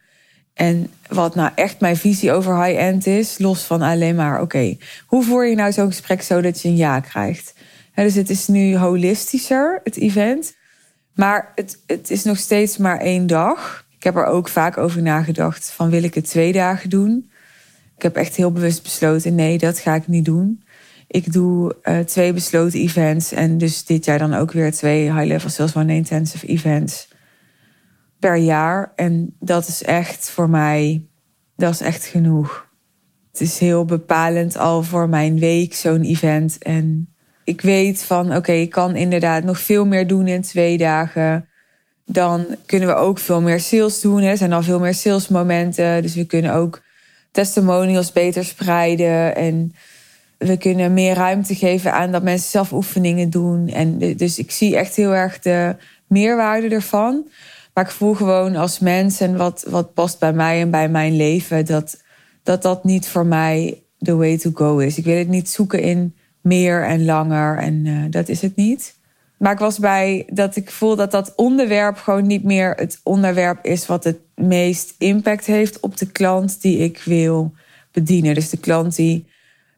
En wat nou echt mijn visie over high-end is, los van alleen maar, oké, hoe voer je nou zo'n gesprek zo dat je een ja krijgt? dus het is nu holistischer, het event. Maar het, het is nog steeds maar één dag. Ik heb er ook vaak over nagedacht van wil ik het twee dagen doen? Ik heb echt heel bewust besloten, nee, dat ga ik niet doen. Ik doe uh, twee besloten events en dus dit jaar dan ook weer twee high-level sales one intensive events per jaar. En dat is echt voor mij, dat is echt genoeg. Het is heel bepalend al voor mijn week, zo'n event. En ik weet van, oké, ik kan inderdaad nog veel meer doen in twee dagen. Dan kunnen we ook veel meer sales doen. Er zijn al veel meer salesmomenten. Dus we kunnen ook testimonials beter spreiden. En we kunnen meer ruimte geven aan dat mensen zelf oefeningen doen. En dus ik zie echt heel erg de meerwaarde ervan. Maar ik voel gewoon als mens en wat, wat past bij mij en bij mijn leven, dat, dat dat niet voor mij the way to go is. Ik wil het niet zoeken in meer en langer en uh, dat is het niet. Maar ik was bij dat ik voel dat dat onderwerp gewoon niet meer het onderwerp is wat het meest impact heeft op de klant die ik wil bedienen. Dus de klant die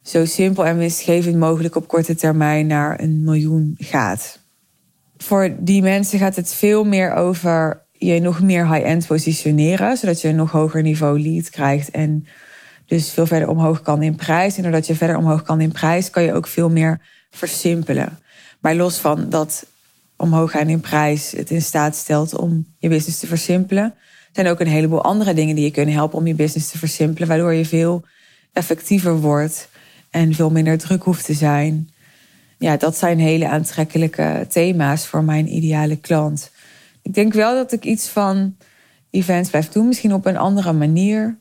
zo simpel en winstgevend mogelijk op korte termijn naar een miljoen gaat. Voor die mensen gaat het veel meer over je nog meer high-end positioneren, zodat je een nog hoger niveau lead krijgt en dus veel verder omhoog kan in prijs. En doordat je verder omhoog kan in prijs, kan je ook veel meer versimpelen. Maar los van dat omhoog gaan in prijs het in staat stelt om je business te versimpelen, zijn ook een heleboel andere dingen die je kunnen helpen om je business te versimpelen, waardoor je veel effectiever wordt en veel minder druk hoeft te zijn. Ja, dat zijn hele aantrekkelijke thema's voor mijn ideale klant. Ik denk wel dat ik iets van events blijf doen, misschien op een andere manier.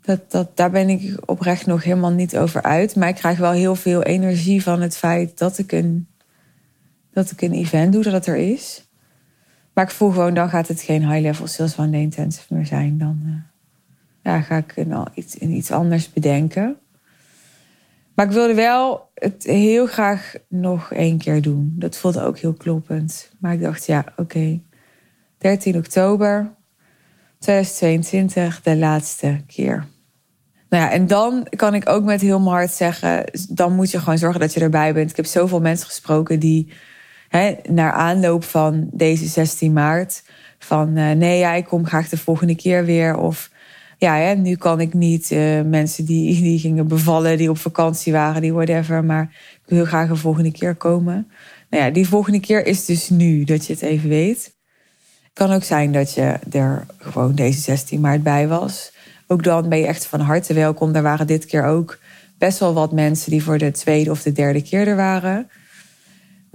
Dat, dat, daar ben ik oprecht nog helemaal niet over uit. Maar ik krijg wel heel veel energie van het feit dat ik een, dat ik een event doe, dat het er is. Maar ik voel gewoon, dan gaat het geen high-level sales one day intensive meer zijn. Dan uh, ja, ga ik een, iets, iets anders bedenken. Maar ik wilde wel het heel graag nog één keer doen. Dat voelde ook heel kloppend. Maar ik dacht, ja, oké. 13 oktober 2022, de laatste keer. Nou ja, en dan kan ik ook met heel mijn hart zeggen, dan moet je gewoon zorgen dat je erbij bent. Ik heb zoveel mensen gesproken die hè, naar aanloop van deze 16 maart van uh, nee, ja, ik kom graag de volgende keer weer. Of ja, hè, nu kan ik niet uh, mensen die, <laughs> die gingen bevallen, die op vakantie waren, die whatever. Maar ik wil graag een volgende keer komen. Nou ja, die volgende keer is dus nu, dat je het even weet. Kan ook zijn dat je er gewoon deze 16 maart bij was. Ook dan ben je echt van harte welkom. Er waren dit keer ook best wel wat mensen die voor de tweede of de derde keer er waren.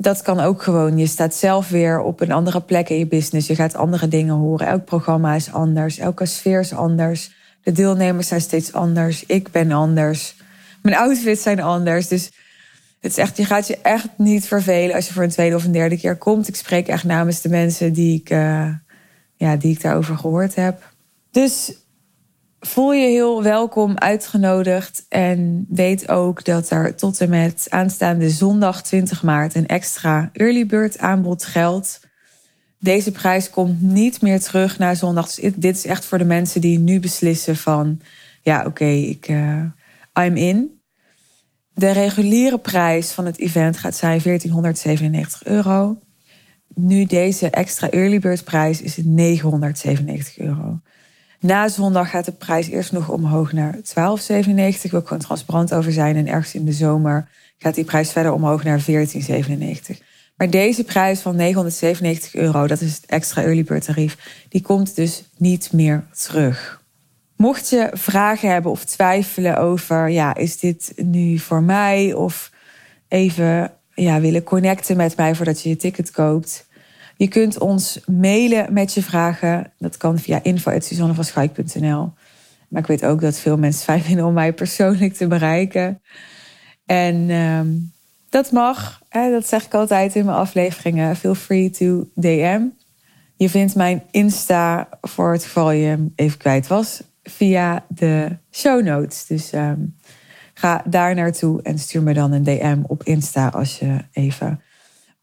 Dat kan ook gewoon. Je staat zelf weer op een andere plek in je business. Je gaat andere dingen horen. Elk programma is anders. Elke sfeer is anders. De deelnemers zijn steeds anders. Ik ben anders. Mijn outfits zijn anders. Dus het is echt, je gaat je echt niet vervelen als je voor een tweede of een derde keer komt. Ik spreek echt namens de mensen die ik, uh, ja, die ik daarover gehoord heb. Dus voel je heel welkom uitgenodigd. En weet ook dat er tot en met aanstaande zondag 20 maart een extra early bird aanbod geldt. Deze prijs komt niet meer terug naar zondag. Dus dit is echt voor de mensen die nu beslissen van... ja, oké, ik uh, I'm in. De reguliere prijs van het event gaat zijn 1497 euro. Nu deze extra early bird prijs is het 997 euro. Na zondag gaat de prijs eerst nog omhoog naar 12,97. Wil ik gewoon transparant over zijn. En ergens in de zomer gaat die prijs verder omhoog naar 14,97. Maar deze prijs van 997 euro, dat is het extra early bird tarief, die komt dus niet meer terug. Mocht je vragen hebben of twijfelen over, ja, is dit nu voor mij? Of even ja, willen connecten met mij voordat je je ticket koopt. Je kunt ons mailen met je vragen. Dat kan via info.suzannevanschaik.nl. Maar ik weet ook dat veel mensen fijn vinden om mij persoonlijk te bereiken. En ehm, dat mag. Hè, dat zeg ik altijd in mijn afleveringen. Feel free to DM. Je vindt mijn Insta, voor het geval je even kwijt was, via de show notes. Dus ehm, ga daar naartoe en stuur me dan een DM op Insta als je even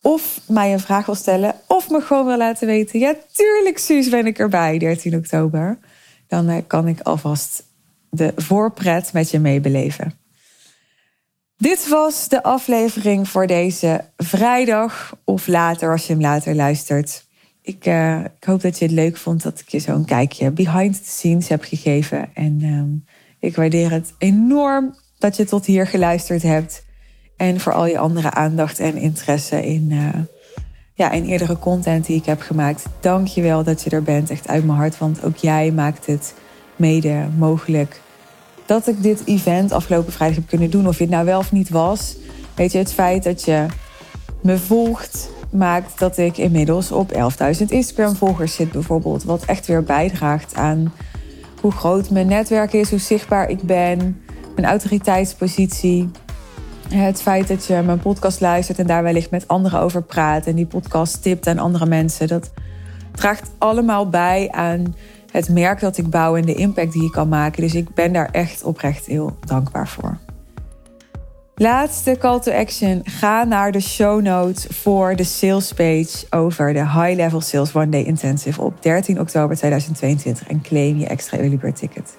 of mij een vraag wil stellen of me gewoon wil laten weten. Ja, tuurlijk, Suus, ben ik erbij, 13 oktober. Dan eh, kan ik alvast de voorpret met je meebeleven. Dit was de aflevering voor deze vrijdag of later als je hem later luistert. Ik, uh, ik hoop dat je het leuk vond dat ik je zo'n kijkje behind the scenes heb gegeven. En uh, ik waardeer het enorm dat je tot hier geluisterd hebt. En voor al je andere aandacht en interesse in, uh, ja, in eerdere content die ik heb gemaakt. Dank je wel dat je er bent, echt uit mijn hart. Want ook jij maakt het mede mogelijk dat ik dit event afgelopen vrijdag heb kunnen doen. Of het nou wel of niet was. Weet je, het feit dat je me volgt maakt dat ik inmiddels op 11.000 Instagram-volgers zit bijvoorbeeld. Wat echt weer bijdraagt aan hoe groot mijn netwerk is, hoe zichtbaar ik ben, mijn autoriteitspositie. Het feit dat je mijn podcast luistert en daar wellicht met anderen over praat en die podcast tipt aan andere mensen, dat draagt allemaal bij aan het merk dat ik bouw en de impact die ik kan maken. Dus ik ben daar echt oprecht heel dankbaar voor. Laatste call to action. Ga naar de show notes voor de sales page over de High Level Sales One Day Intensive op 13 oktober 2022 en claim je extra early bird ticket.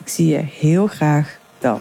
Ik zie je heel graag dan.